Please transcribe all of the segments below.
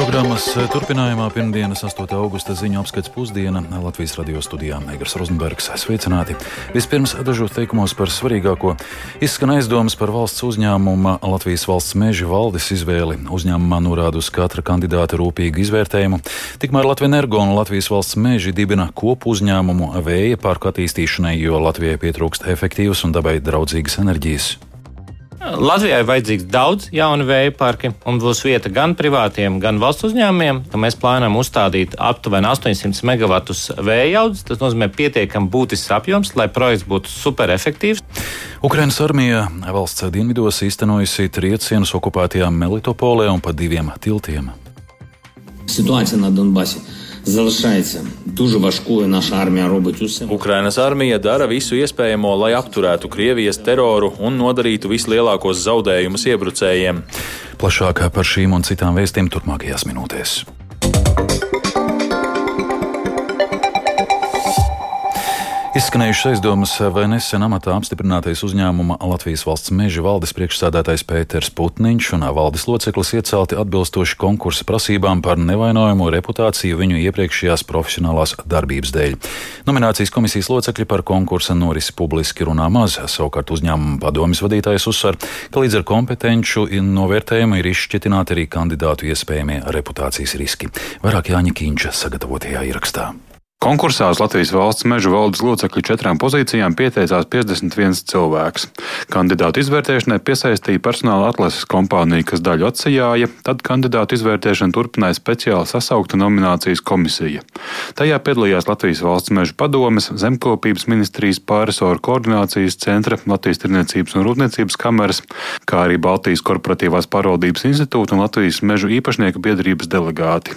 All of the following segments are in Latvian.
Programmas turpinājumā pirmdienas 8. augusta ziņu apskats pusdiena Latvijas radio studijā Negras Rozenbergs. Sveicināti! Vispirms dažos teikumos par svarīgāko. Izskan aizdomas par valsts uzņēmuma Latvijas valsts meža valdes izvēli. Uzņēmumā norāda uz katra kandidāta rūpīgu izvērtējumu. Tikmēr Latvijas energo un Latvijas valsts meži dibina kopu uzņēmumu vēja parku attīstīšanai, jo Latvijai pietrūkst efektīvas un dabai draudzīgas enerģijas. Latvijai vajadzīgs daudz jaunu vēja parku, un būs vieta gan privātiem, gan valsts uzņēmumiem. Mēs plānojam uzstādīt aptuveni 800 megavatus vēja audzes. Tas nozīmē pietiekami būtisks apjoms, lai projekts būtu superefektīvs. Ukraiņas armija valsts dienvidos īstenojusi triecienus okupētajā Melitopolē un pa diviem tiltiem. Situācija no Donbass залишається дуже важкою. Наша армія робить усе. Ukrainas armija dara visu iespējamo, lai apturētu Krievijas teroru un nodarītu vislielākos zaudējumus iebrucējiem. Plašāk par šīm un citām vēstījumiem turpmākajās minūtēs. Izskanējušas aizdomas, vai nesen amatā apstiprinātais uzņēmuma Latvijas valsts meža valdes priekšsādātājs Pēters Putniņš un valdes loceklis iecelti atbilstoši konkursa prasībām par nevainojumu reputāciju viņu iepriekšējās profesionālās darbības dēļ. Nominācijas komisijas locekļi par konkursa norisi publiski runā maz, savukārt uzņēmuma padomjas vadītājs uzsver, ka līdz ar kompetenču novērtējumu ir izšķitināti arī kandidātu iespējamie reputācijas riski. Vairāk Jāņa Kīņša sagatavotajā ierakstā. Konkursā uz Latvijas valsts meža valdes locekļu četrām pozīcijām pieteicās 51 cilvēks. Kandidātu izvērtēšanai piesaistīja personāla atlases kompānija, kas daļu atsijāja, tad kandidātu izvērtēšanu turpināja speciāli sasaukta nominācijas komisija. Tajā piedalījās Latvijas valsts meža padomes, zemkopības ministrijas pārisoru koordinācijas centra, Latvijas tirniecības un rūpniecības kameras, kā arī Baltijas korporatīvās pārvaldības institūta un Latvijas mežu īpašnieku biedrības delegāti.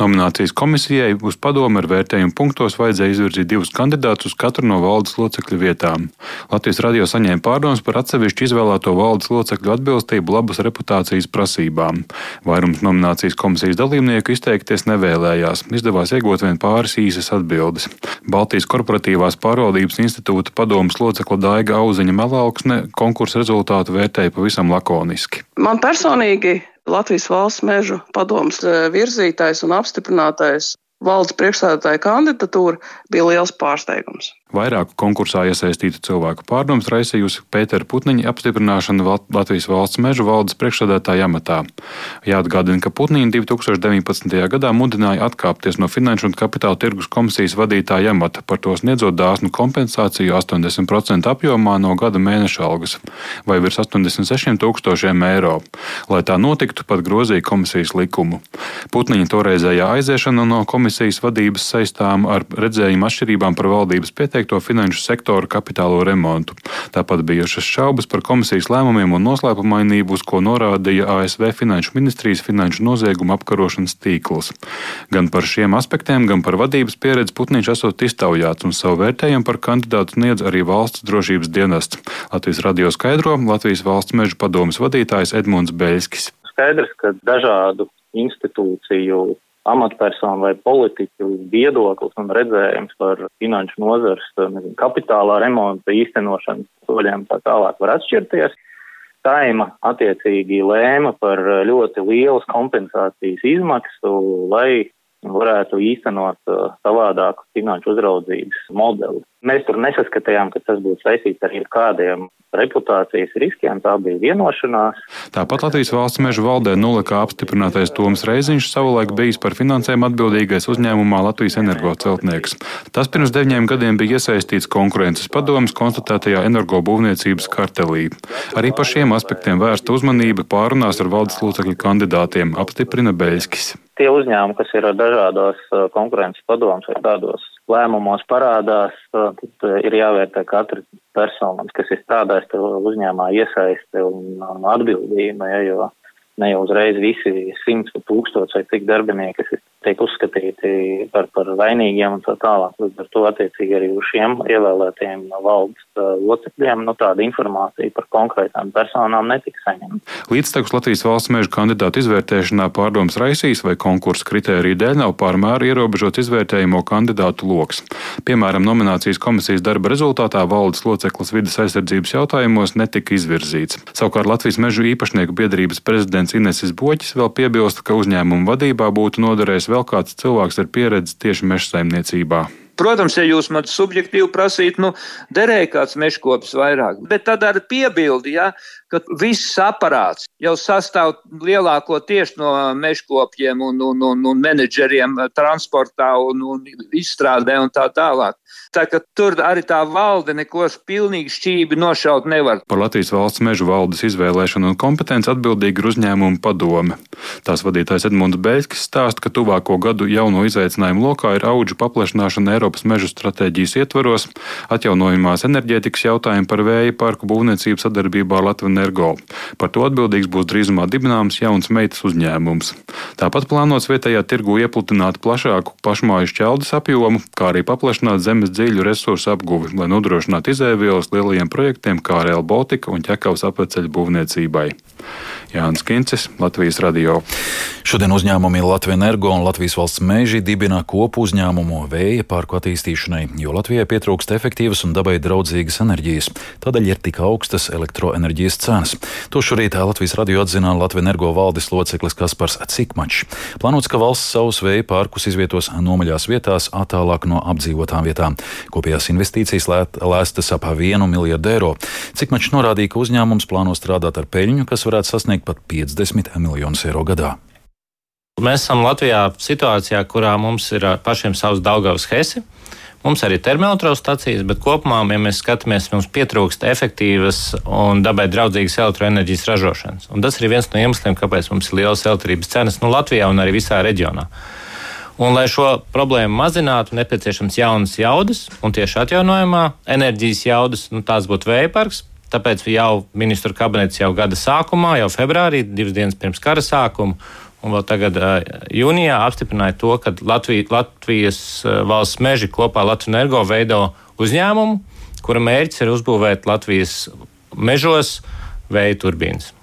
Nominācijas komisijai uz padomu ar vērtējumu punktos vajadzēja izvirzīt divus kandidātus uz katru no valdes locekļu vietām. Latvijas radio saņēma pārdomas par atsevišķu izvēlēto valdes locekļu atbilstību labas reputācijas prasībām. Vairums nominācijas komisijas dalībnieku izteikties nevēlējās, izdevās iegūt vien pāris īsas atbildes. Baltijas korporatīvās pārvaldības institūta padomas locekla Daiga Auziņa Melauksne konkursa rezultātu vērtēja pavisam lakoniski. Man personīgi Latvijas valsts mežu padomas virzītais un apstiprinātais valdes priekšstādātāja kandidatūra bija liels pārsteigums. Vairāku konkursā iesaistītu cilvēku pārdomas raisījusi Pētera Putniņa apstiprināšana Latvijas valsts meža valdes priekšsēdētāja amatā. Jāatgādina, ka Putniņa 2019. gadā mudināja atkāpties no Finanšu un Kapitāla tirgus komisijas vadītāja amata, par to sniedzot dāsnu kompensāciju 80% apjomā no gada mēneša algas vai virs 86 tūkstošiem eiro. Lai tā notiktu, pat grozīja komisijas likumu. Putniņa toreizējā aiziešana no komisijas vadības saistām ar redzējumu atšķirībām par valdības pieteikumu ieteikto finanšu sektoru kapitālo remontu. Tāpat bijušas šaubas par komisijas lēmumiem un noslēpumainību, uz ko norādīja ASV Finanšu ministrijas finanšu nozieguma apkarošanas tīkls. Gan par šiem aspektiem, gan par vadības pieredzi Putniņš esot iztaujāts un savu vērtējumu par kandidātu sniedz arī valsts drošības dienests. Latvijas radio skaidro Latvijas valsts meža padomas vadītājs Edmunds Beļskis. Skaidrs, ka dažādu institūciju amatpersonu vai politiķu viedoklis un redzējums par finanšu nozars nezinu, kapitālā remonta īstenošanas soļiem tā tālāk var atšķirties. Saima attiecīgi lēma par ļoti lielas kompensācijas izmaksu, lai varētu īstenot savādāku finanšu uzraudzības modeli. Mēs tur nesaskatījām, ka tas būtu saistīts ar kādiem reputācijas riskiem. Tā bija vienošanās. Tāpat Latvijas valsts meža valdē nulikā apstiprinātais Toms Reiziņš savulaik bijis par finansēm atbildīgais uzņēmumā Latvijas energoceltnieks. Tas pirms deviņiem gadiem bija iesaistīts konkurences padomas konstatētajā energobūvniecības kartelī. Arī par šiem aspektiem vērsta uzmanība pārunās ar valdes locekļu kandidātiem, apstiprina Beļskis. Tie uzņēmumi, kas ir dažādos konkurences padomus vai tādos lēmumos parādās, tad ir jāvērtē katra persona, kas ir strādājis uzņēmumā, iesaiste un atbildība, ja, jo ne jau uzreiz visi simts vai tūkstoši vai cik darbinieki, kas tiek uzskatīti par, par vainīgiem un tā tālāk. Līdz ar to attiecīgi arī uz šiem ievēlētiem valdes locekļiem nu, tāda informācija par konkrētām personām netika saņemta. Līdztekus Latvijas valsts meža kandidātu izvērtēšanā pārdomas raisīs vai konkursu kritēriju dēļ nav pārmēr ierobežots izvērtējumu kandidātu lokus. Piemēram, nominācijas komisijas darba rezultātā valdes loceklis vidas aizsardzības jautājumos netika izvirzīts. Savukārt Latvijas mežu īpašnieku biedrības prezidents prezidents Inesis Boķis vēl piebilst, ka uzņēmuma vadībā būtu noderējis vēl kāds cilvēks ar pieredzi tieši meža saimniecībā. Protams, ja jūs man subjektīvi prasītu, nu, derēja kāds mežkopis vairāk, bet tad ar piebildi, ja, ka viss aparāts jau sastāv lielākoties no mežkopiem un, un, un, un menedžeriem transportā un, un izstrādē un tā tālāk. Tā ka tur arī tā valde neko pilnīgi šķīvi nošaut nevar. Par Latvijas valsts mežu valdes izvēlēšanu un kompetenci atbildīgi ir uzņēmuma padome. Tās vadītājs Edmunds Beļskis stāsta, ka tuvāko gadu jauno izaicinājumu lokā ir augu paplašināšana Eiropas mežu stratēģijas ietvaros, atjaunojumās enerģētikas jautājumi par vēja parku būvniecību sadarbībā ar Latviju Energo. Par to atbildīgs būs drīzumā dibināms jauns meitas uzņēmums. Tāpat plānots vietējā tirgu iepludināt plašāku pašmāju šķeldes apjomu, kā arī paplašināt zemes dziļu resursu apguvi, lai nodrošinātu izēvielas lielajiem projektiem kā Real Baltica un ķekavas apveceļu būvniecībai. Jānis Kincis, Latvijas radio. Šodien uzņēmumi Latvijas energo un Latvijas valsts meži dibina kopu uzņēmumu vēja parku attīstīšanai, jo Latvijai pietrūkst efektīvas un dabai draudzīgas enerģijas. Tādēļ ir tik augstas elektroenerģijas cenas. To šorīt Latvijas radio atzina Latvijas energo valdes loceklis Kaspars Cikmačs. Plānots, ka valsts savus vēja parkus izvietos nomaļās vietās, attālāk no apdzīvotām vietām. Kopējās investīcijas lēstas ap 1 miljardu eiro. Cikmačs norādīja, ka uzņēmums plāno strādāt ar peļņu, kas varētu sasniegt pat 50 miljonus eiro gadā. Mēs esam Latvijā situācijā, kurā mums ir pašiem savs Daugavas hesi. Mums arī ir termoelektrostacijas, bet kopumā, ja mēs skatāmies, mums pietrūkst efektīvas un dabai draudzīgas elektroenerģijas ražošanas. Un tas ir viens no iemesliem, kāpēc mums ir lielas elektrības cenas nu, Latvijā un arī visā reģionā. Un, lai šo problēmu mazinātu, nepieciešams jaunas jaudas, un tieši atjaunojamā enerģijas jaudas, nu, tās būtu vēja parks, Tāpēc jau ministru kabinets jau gada sākumā, jau februārī, divas dienas pirms kara sākuma, un vēl tagad jūnijā apstiprināja to, ka Latvija, Latvijas valsts meži kopā Latvijas energo veido uzņēmumu, kura mērķis ir uzbūvēt Latvijas mežos vēja turbīnas.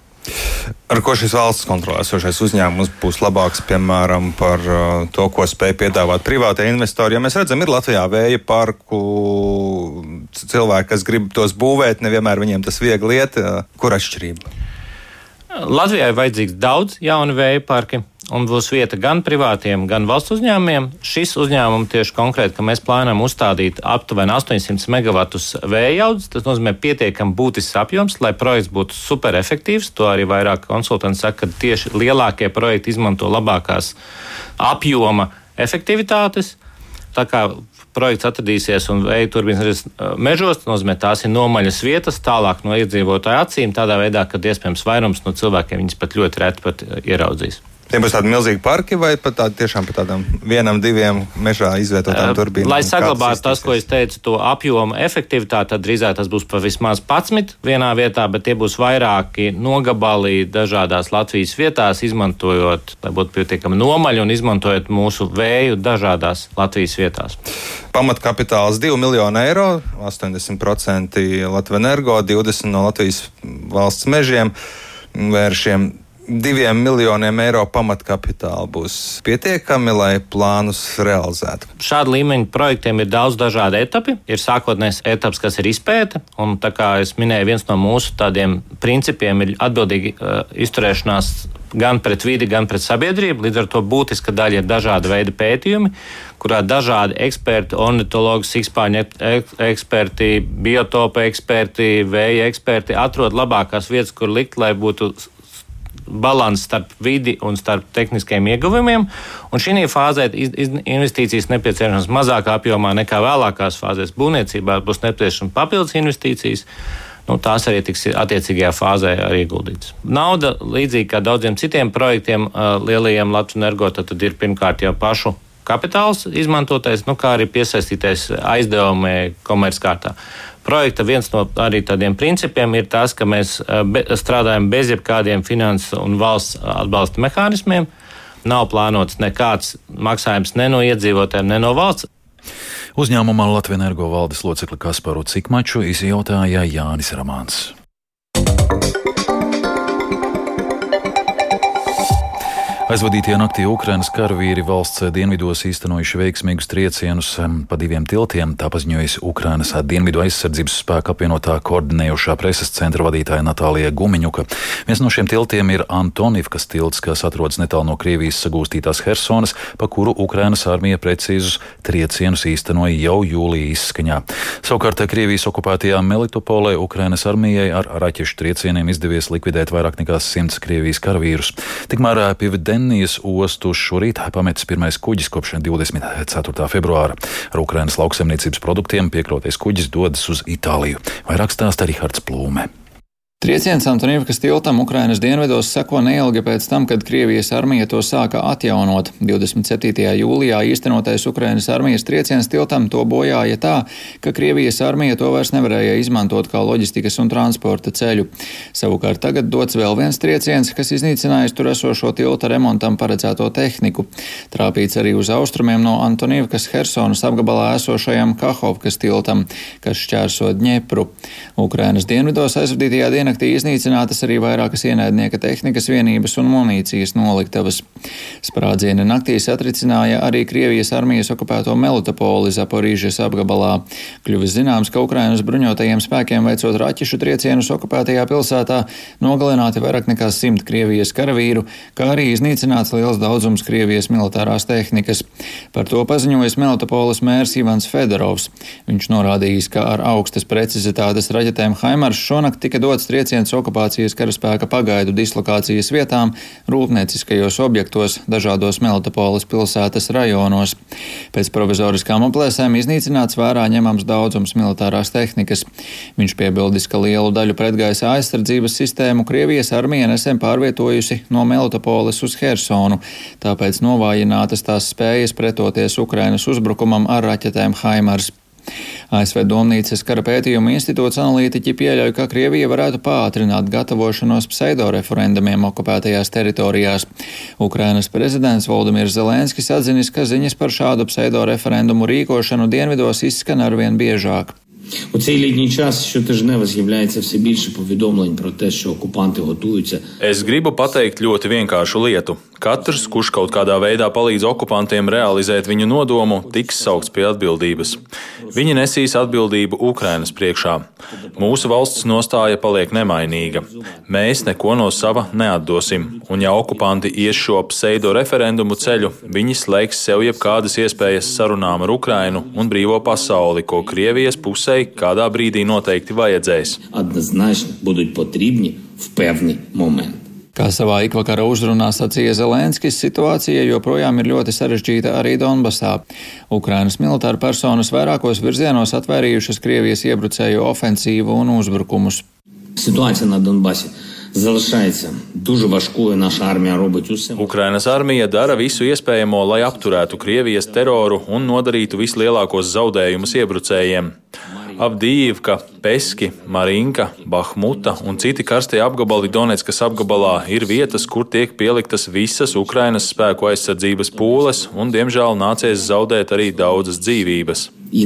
Ar ko šis valsts kontrolējošais uzņēmums būs labāks, piemēram, par to, ko spēj piedāvāt privātie investori? Jo mēs redzam, ir Latvijā vēja parku cilvēki, kas grib tos būvēt, nevienmēr viņiem tas viegli iet. Kur atšķirība? Latvijai vajadzīgs daudz jaunu vēja parku un būs vieta gan privātiem, gan valsts uzņēmumiem. Šis uzņēmums tieši konkrēti, ka mēs plānojam uzstādīt aptuveni 800 megavatus vēja jaudas. Tas nozīmē pietiekami būtisks apjoms, lai projekts būtu superefektīvs. To arī vairāk konsultanti saka, ka tieši lielākie projekti izmanto labākās apjoma efektivitātes. Tā kā projekts atradīsies un vēja turbīnas mežos, tas nozīmē, tās ir nomaļas vietas, tālāk no iedzīvotāju acīm, tādā veidā, ka iespējams vairums no cilvēkiem viņas pat ļoti reti pat ieraudzīs. Tie būs tādi milzīgi parki vai pat tādi tiešām par tādām vienam, diviem mežā izvietotām turbīnām? Lai saglabātu tas, ko es teicu, to apjomu efektivitāti, tad drīzāk tas būs pa vismaz 11 vienā vietā, bet tie būs vairāki nogabali dažādās Latvijas vietās, izmantojot, lai būtu pietiekami nomaļi un izmantojot mūsu vēju dažādās Latvijas vietās. Pamatkapitāls 2 miljoni eiro, 80% Latvijas energo, 20% no Latvijas valsts mežiem vēršiem diviem miljoniem eiro pamatkapitāla būs pietiekami, lai plānus realizētu. Šāda līmeņa projektiem ir daudz dažādu etapu. Ir sākotnējs etaps, kas ir izpēta, un tā kā es minēju, viens no mūsu tādiem principiem ir atbildīga uh, izturēšanās gan pret vidi, gan pret sabiedrību. Līdz ar to būtiska daļa ir dažāda veida pētījumi, kurā dažādi eksperti, ornitologi, sikspāņu eksperti, biotopa eksperti, vēja eksperti atrod labākās vietas, kur likt, lai būtu līdzsvars starp vidi un starp tehniskiem ieguvumiem. Un šī fāzē investīcijas nepieciešamas mazākā apjomā nekā vēlākās fāzēs. Būvniecībā būs nepieciešamas papildus investīcijas. Nu, tās arī tiks attiecīgajā fāzē ieguldītas. Nauda, līdzīgi kā daudziem citiem projektiem, lielajiem Latvijas energo, tad ir pirmkārt jau pašu kapitāls izmantotais, nu, kā arī piesaistītais aizdevumi komerckārtā projekta viens no arī tādiem principiem ir tas, ka mēs eh, be, strādājam bez jebkādiem finanses un valsts atbalsta mehānismiem. Nav plānots nekāds maksājums ne no iedzīvotājiem, ne no valsts. Uzņēmumā Latvijas energo valdes locekli Kasparu Cikmaču izjautāja Jānis Ramāns. Aizvadītie naktī Ukrainas karavīri valsts dienvidos īstenojuši veiksmīgus triecienus pa diviem tiltiem, tā paziņojas Ukrainas dienvidu aizsardzības spēka apvienotā koordinējošā preses centra vadītāja Natālija Gumiņuka. Viens no šiem tiltiem ir Antonivkas tilts, kas atrodas netālu no Krievijas sagūstītās Hersonas, pa kuru Ukrainas armija precīzus triecienus īstenoja jau jūlija izskaņā. Savukārt Krievijas okupētajā Melitopolē Ukrainas armijai ar raķešu triecieniem izdevies likvidēt vairāk nekā simts Krievijas karavīrus. Tikmēr pie Denijas ostu šorīt pametis pirmais kuģis kopš 24. februāra. Ar Ukrainas lauksaimniecības produktiem piekrotais kuģis dodas uz Itāliju. Vairāk stāsta Rihards Plūme. Trieciens Antonievkas tiltam Ukrainas dienvidos seko neilgi pēc tam, kad Krievijas armija to sāka atjaunot. 27. jūlijā īstenotais Ukrainas armijas trieciens tiltam to bojāja tā, ka Krievijas armija to vairs nevarēja izmantot kā loģistikas un transporta ceļu. Savukārt tagad dots vēl viens trieciens, kas iznīcinājis tur esošo tilta remontam paredzēto tehniku. Trāpīts arī uz austrumiem no Antonievkas Hersonas apgabalā esošajam Kahovkas tiltam, kas šķērso Dņepru. Ukrainas dienvidos aizvadītajā dienā Diennaktī iznīcinātas arī vairākas ienaidnieka tehnikas vienības un munīcijas noliktavas. Sprādzieni naktī satricināja arī Krievijas armijas okupēto Melitopoli Zaporīžas apgabalā. Kļuvis zināms, ka Ukrainas bruņotajiem spēkiem veicot raķešu triecienus okupētajā pilsētā nogalināti vairāk nekā simt Krievijas karavīru, kā arī iznīcināts liels daudzums Krievijas militārās tehnikas. Par to paziņojas Melitopolis mērs Ivans Fedorovs. Viņš norādījis, ka ar augstas precizitātes raķetēm Haimars šonakt tika dots trieciens okupācijas karaspēka pagaidu dislokācijas vietām, rūpnieciskajos objektos, dažādos Melitopoles pilsētas rajonos. Pēc provizoriskām aplēsēm iznīcināts vērā ņemams daudzums militārās tehnikas. Viņš piebildis, ka lielu daļu pretgaisa aizsardzības sistēmu Krievijas armija nesen pārvietojusi no Melitopoles uz Hersonu, tāpēc novājinātas tās spējas pretoties Ukrainas uzbrukumam ar raķetēm Haimars. ASV Domnīcas kara pētījuma institūts analītiķi pieļauj, ka Krievija varētu pātrināt gatavošanos pseidoreferendumiem okupētajās teritorijās. Ukrainas prezidents Valdemirs Zelenskis atzinis, ka ziņas par šādu pseidoreferendumu rīkošanu dienvidos izskan arvien biežāk. У цей літній час щотижнево з'являється все більше повідомлень про те, що окупанти готуються. Es gribu pateikt ļoti vienkāršu lietu. Katrs, kurš kaut kādā veidā palīdz okupantiem realizēt viņu nodomu, tiks saukts pie atbildības. Viņi nesīs atbildību Ukrainas priekšā. Mūsu valsts nostāja paliek nemainīga. Mēs neko no sava neatdosim, un ja okupanti ies šo pseido referendumu ceļu, viņi slēgs sev jebkādas iespējas sarunām ar Ukrainu un brīvo pasauli, ko Krievijas pusē kādā brīdī noteikti vajadzēs. Однозначно будуть потрібні в певний момент. Kā savā ikvakara uzrunā sacīja Zelenskis, situācija joprojām ir ļoti sarežģīta arī Donbasā. Ukrainas militāra personas vairākos virzienos atvērījušas Krievijas iebrucēju ofensīvu un uzbrukumus. Situācija на Донбасі залишається дуже важкою. Наша армія робить усе. Ukrainas armija dara visu iespējamo, lai apturētu Krievijas teroru un nodarītu vislielākos zaudējumus iebrucējiem. Abdijivka, Peski, Marinka, Bahmuta un citi karstie apgabali Donetskas apgabalā ir vietas, kur tiek pieliktas visas Ukrainas spēku aizsardzības pūles, un diemžēl nācies zaudēt arī daudzas dzīvības. I,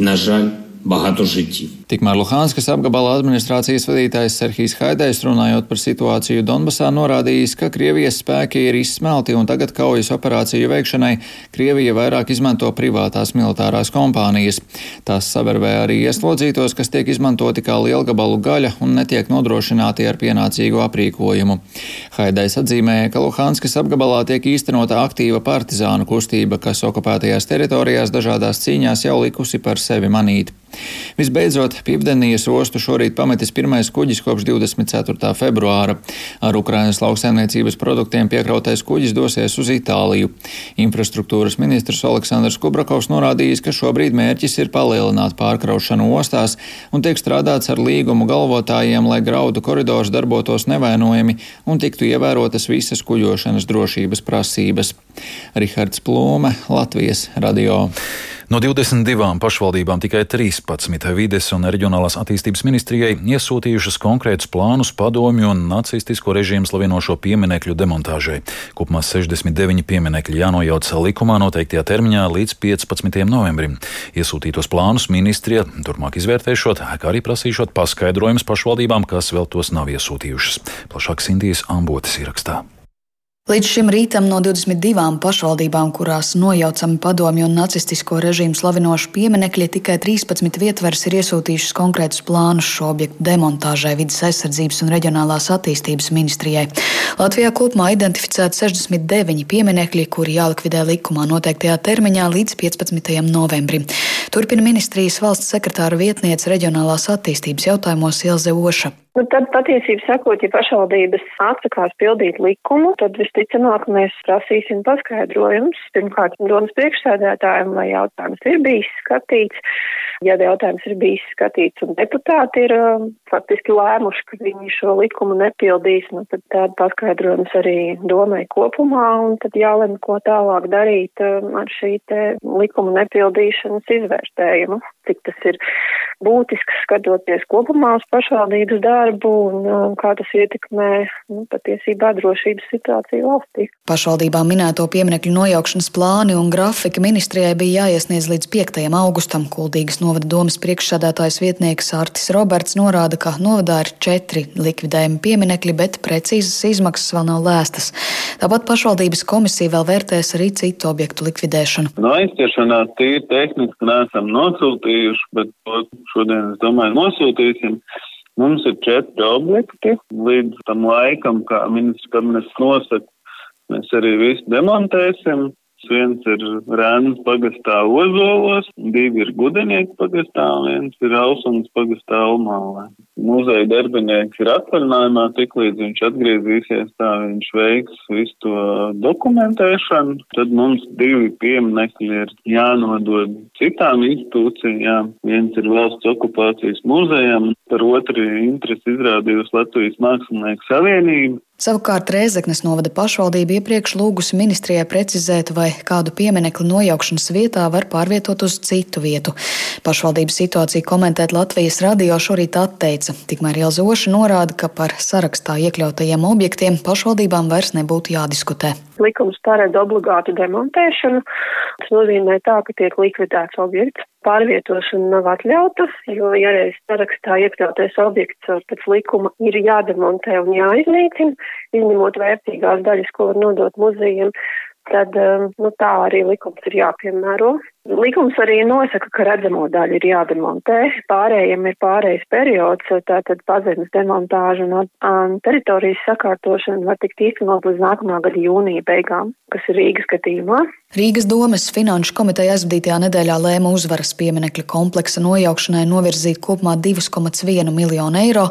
багато життів. Tikmēr Luhanskas apgabala administrācijas vadītājs Serhijas Haidais runājot par situāciju Donbasā norādījis, ka Krievijas spēki ir izsmelti un tagad kaujas operāciju veikšanai Krievija vairāk izmanto privātās militārās kompānijas. Tās savervē arī ieslodzītos, kas tiek izmantoti kā lielgabalu gaļa un netiek nodrošināti ar pienācīgu aprīkojumu. Haidais atzīmēja, ka Luhanskas apgabalā tiek īstenota aktīva partizānu kustība, kas okupētajās teritorijās dažādās cīņās jau likusi par sevi manīt. Visbeidzot, Pīpdenijas ostu šorīt pametis pirmais kuģis kopš 24. februāra. Ar Ukrainas lauksaimniecības produktiem piekrautais kuģis dosies uz Itāliju. Infrastruktūras ministrs Aleksandrs Kubrakovs norādījis, ka šobrīd mērķis ir palielināt pārkraušanu ostās un tiek strādāts ar līgumu galvotājiem, lai graudu koridors darbotos nevainojami un tiktu ievērotas visas kuģošanas drošības prasības. Rihards Plūme, Latvijas radio. No 22 pašvaldībām tikai 13 vides un reģionālās attīstības ministrijai iesūtījušas konkrētus plānus padomju un nacistisko režīmu slavinošo pieminekļu demontāžai. Kopumā 69 pieminekļi jānojauc likumā noteiktajā termiņā līdz 15. novembrim. Iesūtītos plānus ministrija turpmāk izvērtēšot, kā arī prasīšot paskaidrojumus pašvaldībām, kas vēl tos nav iesūtījušas. Plašāk Sindijas ambotas ierakstā. Līdz šim rītam no 22 pašvaldībām, kurās nojaucami padomju un nacistisko režīmu slavinoši pieminekļi, tikai 13 vietvers ir iesūtījušas konkrētus plānus šo objektu demontāžai vidas aizsardzības un reģionālās attīstības ministrijai. Latvijā kopumā identificēti 69 pieminekļi, kuri jālikvidē likumā noteiktajā termiņā līdz 15. novembrim. Turpina ministrijas valsts sekretāra vietniece reģionālās attīstības jautājumos Ilze Oša. Nu, tad patiesībā sakot, ja pašvaldības atsakās pildīt likumu, tad visticamāk mēs prasīsim paskaidrojumus. Pirmkārt, domas priekšsēdētājiem, vai jautājums ir bijis skatīts. Ja jautājums ir bijis skatīts un deputāti ir um, faktiski lēmuši, ka viņi šo likumu nepildīs, nu, tad tāda paskaidrojums arī domai kopumā, un tad jālem, ko tālāk darīt um, ar šī te likuma nepildīšanas izvērtējumu. Cik tas ir būtisks skatoties kopumā uz pašvaldības darbu un um, kā tas ietekmē nu, patiesībā drošības situāciju valstī. Pašvaldībām minēto pieminekļu nojaukšanas plāni un grafika ministrijai bija jāiesniedz līdz 5. augustam. Kuldīgas novada domas priekšsādātājs vietnieks Artis Roberts norāda, ka novadā ir četri likvidējumi pieminekļi, bet precīzas izmaksas vēl nav lēstas. Tāpat pašvaldības komisija vēl vērtēs arī citu objektu likvidēšanu. No aizķeršanā tīri tehniski neesam nosūtījuši, bet to šodien, es domāju, nosūtīsim. Mums ir četri objekti. Līdz tam laikam, kā ministrs kabinets nosaka, mēs arī visu demontēsim. Viens ir Rēnas pagastā Ozolos, divi ir Gudenieki pagastā, viens ir Ausumas pagastā Almālē. Muzeja darbinieks ir atvaļinājumā, tik līdz viņš atgriezīsies, tā viņš veiks visu to dokumentēšanu. Tad mums divi pieminekļi ir jānodod citām institūcijām. Viens ir valsts okupācijas muzejam, par otru interesi izrādījusi Latvijas Mākslinieku savienība. Savukārt Rēzeknes novada pašvaldība iepriekš lūgusi ministrijai precizēt, vai kādu pieminekli nojaukšanas vietā var pārvietot uz citu vietu. Pašvaldības situāciju komentēt Latvijas radio šorīt atteica, tikmēr Jelzoša norāda, ka par sarakstā iekļautajiem objektiem pašvaldībām vairs nebūtu jādiskutē. Likums paredz obligātu demontēšanu. Tas nozīmē tā, ka tiek likvidēts objekts. Pārvietošana nav atļauta, jo, ja reiz sarakstā iekļautais objekts pēc likuma ir jādemontē un jāiznīcina, izņemot vērtīgās daļas, ko var nodot muzejiem, tad nu, tā arī likums ir jāpiemēro. Likums arī nosaka, ka redzamo daļu ir jādemontē. Pārējiem ir pārējais periods, tātad pazemes demontāža un um, teritorijas sakārtošana var tikt īstenot līdz nākamā gada jūnija beigām, kas ir Rīgas skatījumā. Rīgas domes finanšu komiteja aizvadītajā nedēļā lēma uzvaras pieminekļa kompleksa nojaukšanai novirzīt kopumā 2,1 miljonu eiro.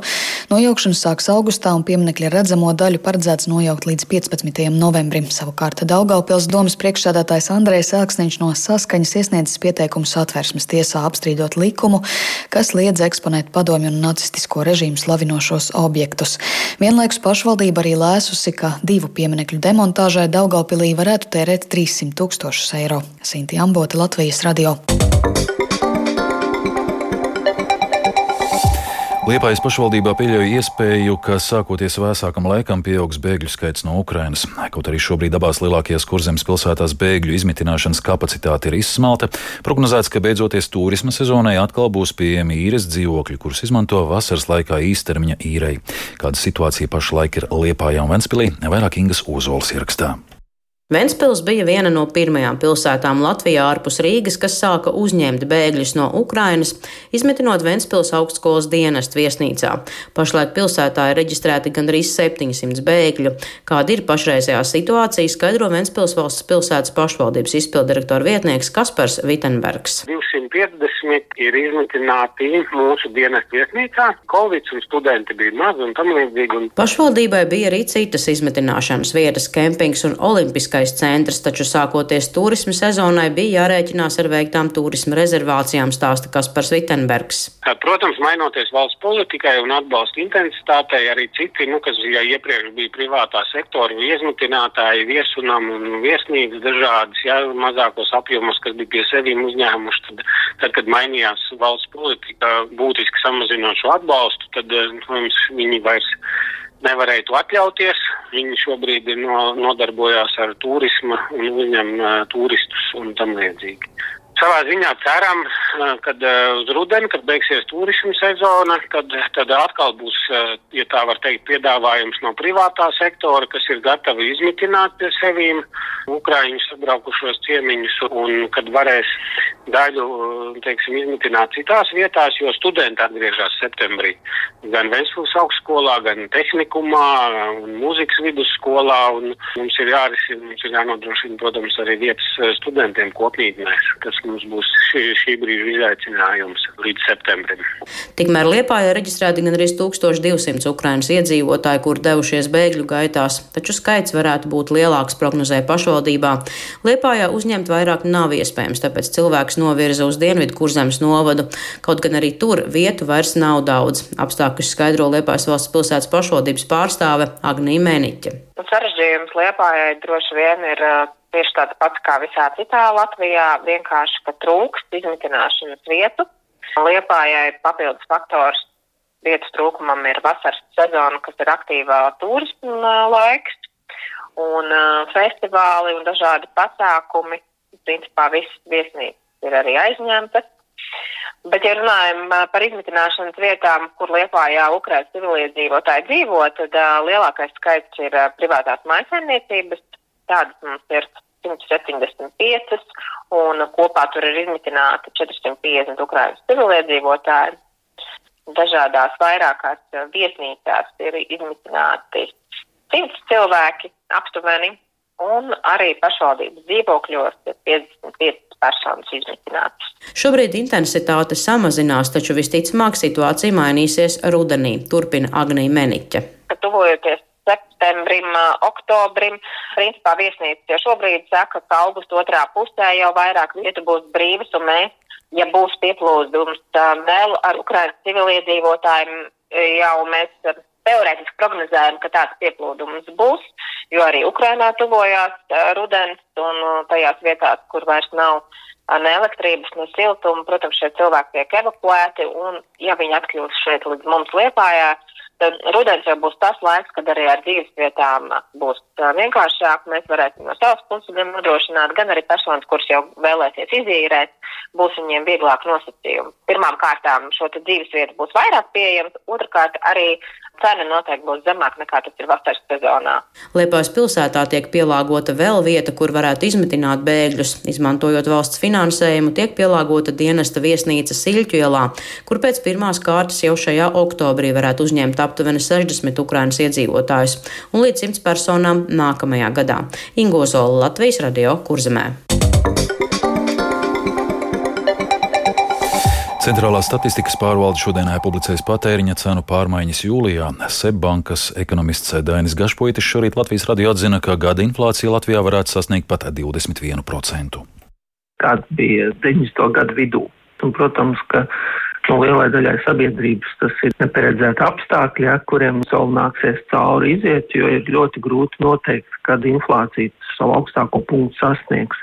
Nojaukšana sāks augustā un pieminekļa redzamo daļu paredzēts nojaukt līdz 15. novembrim. Savukārt Daugaupils domas priekšsēdētājs Andrejs Elksniņš no saskaņas iesniedzis pieteikumu satversmes tiesā apstrīdot likumu, kas liedz eksponēt padomju un nacistisko režīmu slavinošos objektus. Vienlaikus pašvaldība arī lēsusi, ka divu pieminekļu demontāžai Daugaupilī varētu tērēt 300 tūkstošus eiro. Sinti Ambota, Latvijas radio. Liepājas pašvaldībā pieļauj iespēju, ka sākoties vēsākam laikam pieaugs bēgļu skaits no Ukrainas. Kaut arī šobrīd abās lielākajās kurzemes pilsētās bēgļu izmitināšanas kapacitāte ir izsmelta, prognozēts, ka beidzoties turisma sezonai atkal būs pieejami īres dzīvokļi, kurus izmanto vasaras laikā īstermiņa īrei. Kāda situācija pašlaik ir Liepājā un Ventspilī, vairāk Ingas Ozols ierakstā. Ventspils bija viena no pirmajām pilsētām Latvijā ārpus Rīgas, kas sāka uzņemt bēgļus no Ukrainas, izmetinot Ventspils augstskolas dienestu viesnīcā. Pašlaik pilsētā ir reģistrēti gandrīz 700 bēgļu. Kāda ir pašreizējā situācija, skaidro Ventspils valsts pilsētas pašvaldības izpildirektora vietnieks Kaspars Vitenbergs. 250 ir izmitināti mūsu dienestu viesnīcā. Covid un studenti bija maz un tam līdzīgi. Un... Pašvaldībai bija arī citas izmitināšanas vietas, kempings un olimpiskais turistiskais centrs, taču sākoties turismu sezonai bija jārēķinās ar veiktām turismu rezervācijām, stāsta Kaspars Vitenbergs. Protams, mainoties valsts politikai un atbalsta intensitātei, arī citi, nu, kas ja iepriekš bija privātā sektora iezmutinātāji, viesunam un viesnīgas dažādas, ja, mazākos apjomos, kas bija pie sevīm uzņēmuši, tad, tad, kad mainījās valsts politika būtiski samazinot šo atbalstu, tad, protams, viņi vairs nevarēja to atļauties. Viņi šobrīd no, nodarbojās ar turismu un uzņem uh, turistus un tam līdzīgi. Savā ziņā ceram, ka uz rudeni, kad beigsies turismu sezona, kad tad atkal būs, ja tā var teikt, piedāvājums no privātā sektora, kas ir gatavi izmitināt pie sevīm Ukraiņus atbraukušos ciemiņus un kad varēs daļu, teiksim, izmitināt citās vietās, jo studenti atgriežas septembrī gan Vēstures augstskolā, gan tehnikumā, un mūzikas vidusskolā, un mums ir jārisina, mums ir jānodrošina, protams, arī vietas studentiem kopmītnēs, kas mums būs šī, šī brīža izaicinājums līdz septembrim. Tikmēr Liepājā reģistrēti gan arī 1200 Ukrainas iedzīvotāji, kur devušies bēgļu gaitās, taču skaits varētu būt lielāks prognozē pašvaldībā. Liepājā uzņemt vairāk nav iespējams, tāpēc cilvēks novirza uz dienvidu kurzemes novadu, kaut gan arī tur vietu vairs nav daudz. Apstākļus skaidro Liepājas valsts pilsētas pašvaldības pārstāve Agnija Mēniķa. Sarežģījums Liepājai droši vien ir tieši tāds pats kā visā citā Latvijā, vienkārši, ka trūkst izmitināšanas vietu. Liepājai papildus faktors vietas trūkumam ir vasaras sezona, kas ir aktīvā turisma laiks, un uh, festivāli un dažādi pasākumi. Principā visas viesnīcas ir arī aizņemtas. Bet, ja runājam par izmitināšanas vietām, kur Liepājā Ukrainas civiliedzīvotāji dzīvo, tad uh, lielākais skaits ir uh, privātās maisaimniecības, Tādas mums ir 175, un kopā tur ir izmitināti 450 Ukraiņas civiliedzīvotāji. Dažādās vairākās viesnīcās ir izmitināti 100 cilvēki aptuveni, un arī pašvaldības dzīvokļos ir 55 personas izmitinātas. Šobrīd intensitāte samazinās, taču visticamāk situācija mainīsies rudenī, turpina Agnija Meniķa. Tuvojoties septembrim, oktobrim. Principā viesnīca šobrīd saka, ka augusta otrā pusē jau vairāk vietu būs brīvas, un mēs, ja būs pieplūdums vēl ar Ukrainas civiliedzīvotājiem, jau mēs teorētiski prognozējam, ka tāds pieplūdums būs, jo arī Ukrainā tuvojās rudens un tajās vietās, kur vairs nav ne elektrības, ne siltuma, protams, šie cilvēki tiek evakuēti, un ja viņi atkļūs šeit līdz mums Liepājā, tad rudens jau būs tas laiks, kad arī ar dzīves vietām būs vienkāršāk. Mēs varēsim no savas puses gan nodrošināt, gan arī personas, kuras jau vēlēsies izīrēt, būs viņiem vieglāk nosacījumi. Pirmām kārtām šo dzīves vietu būs vairāk pieejams, otrkārt arī cena noteikti būs zemāka nekā tas ir vasaras sezonā. Liepājas pilsētā tiek pielāgota vēl vieta, kur varētu izmitināt bēgļus. Izmantojot valsts finansējumu, tiek pielāgota dienesta viesnīca Siļķu ielā, kur pēc pirmās kārtas jau šajā oktobrī varētu uzņemt aptuveni 60 Ukrainas iedzīvotājus un līdz 100 personām nākamajā gadā. Ingozola Latvijas radio Kurzemē. Centrālā statistikas pārvalde šodien publicēs patēriņa cenu pārmaiņas jūlijā. Sebbankas ekonomists Dainis Gašpoitis šorīt Latvijas radio atzina, ka gada inflācija Latvijā varētu sasniegt pat 21%. Kāds bija 90. gadu vidū? Un, protams, ka no lielai daļai sabiedrības tas ir neparedzēti apstākļi, ja, kuriem vēl nāksies cauri iziet, jo ir ļoti grūti noteikt, kad inflācija savu augstāko punktu sasniegs.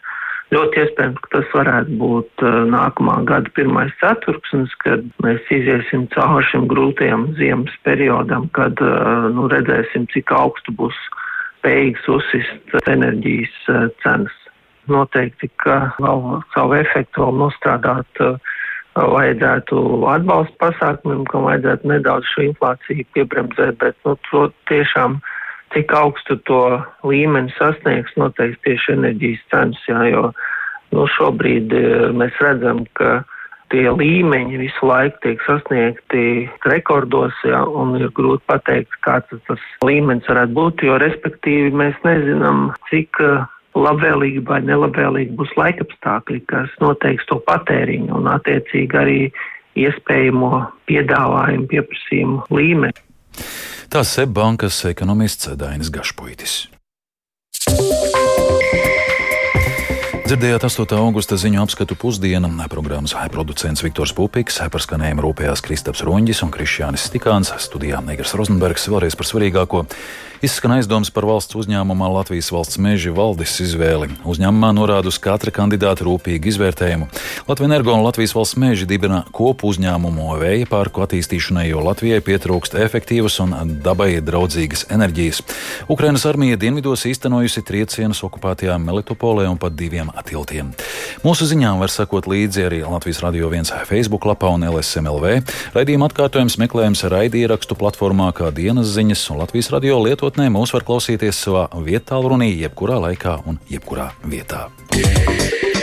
Ļoti iespējams, ka tas varētu būt uh, nākamā gada pirmais ceturksnis, kad mēs iziesim cauri šim grūtajam ziemas periodam, kad uh, nu, redzēsim, cik augstu būs spējīgs uzsist enerģijas uh, cenas. Noteikti, ka vēl savu efektu vēl nostrādāt vajadzētu atbalsta pasākumiem, kam vajadzētu nedaudz šo inflāciju piebremzēt, bet nu, to tiešām cik augstu to līmeni sasniegs noteikti tieši enerģijas cenas, jā, jo nu, šobrīd e, mēs redzam, ka tie līmeņi visu laiku tiek sasniegti rekordos, jā, un ir grūti pateikt, kāds tas līmenis varētu būt, jo respektīvi mēs nezinām, cik e, labvēlīgi vai nelabvēlīgi būs laikapstākļi, kas noteiks to patēriņu un attiecīgi arī iespējamo piedāvājumu pieprasījumu līmeni. Tā Seb bankas ekonomists Dainis Gašpuitis. Dzirdējāt 8. augusta ziņu apskatu pusdienu. Programmas producents Viktors Pupiks, par skanējumu rūpējās Kristaps Roņģis un Krišjānis Stikāns, studijā Negras Rozenbergs vēlreiz par svarīgāko. Izskan aizdomas par valsts uzņēmumā Latvijas valsts meži valdes izvēli. Uzņēmumā norāda uz katra kandidāta rūpīgu izvērtējumu. Latvijas energo un Latvijas valsts meži dibina kopu uzņēmumu vēja parku attīstīšanai, jo Latvijai pietrūkst efektīvas un dabai draudzīgas enerģijas. Ukrainas armija dienvidos īstenojusi triecienus okupētajā Melitopolē un pat diviem tiltiem. Mūsu ziņām var sekot līdzi arī Latvijas Radio 1 Facebook lapā un LSMLV. Raidījuma atkārtojums meklējams raidierakstu platformā kā dienas ziņas, un Latvijas radio lietotnē mūs var klausīties savā vietā, runī, jebkurā laikā un jebkurā vietā. Yeah.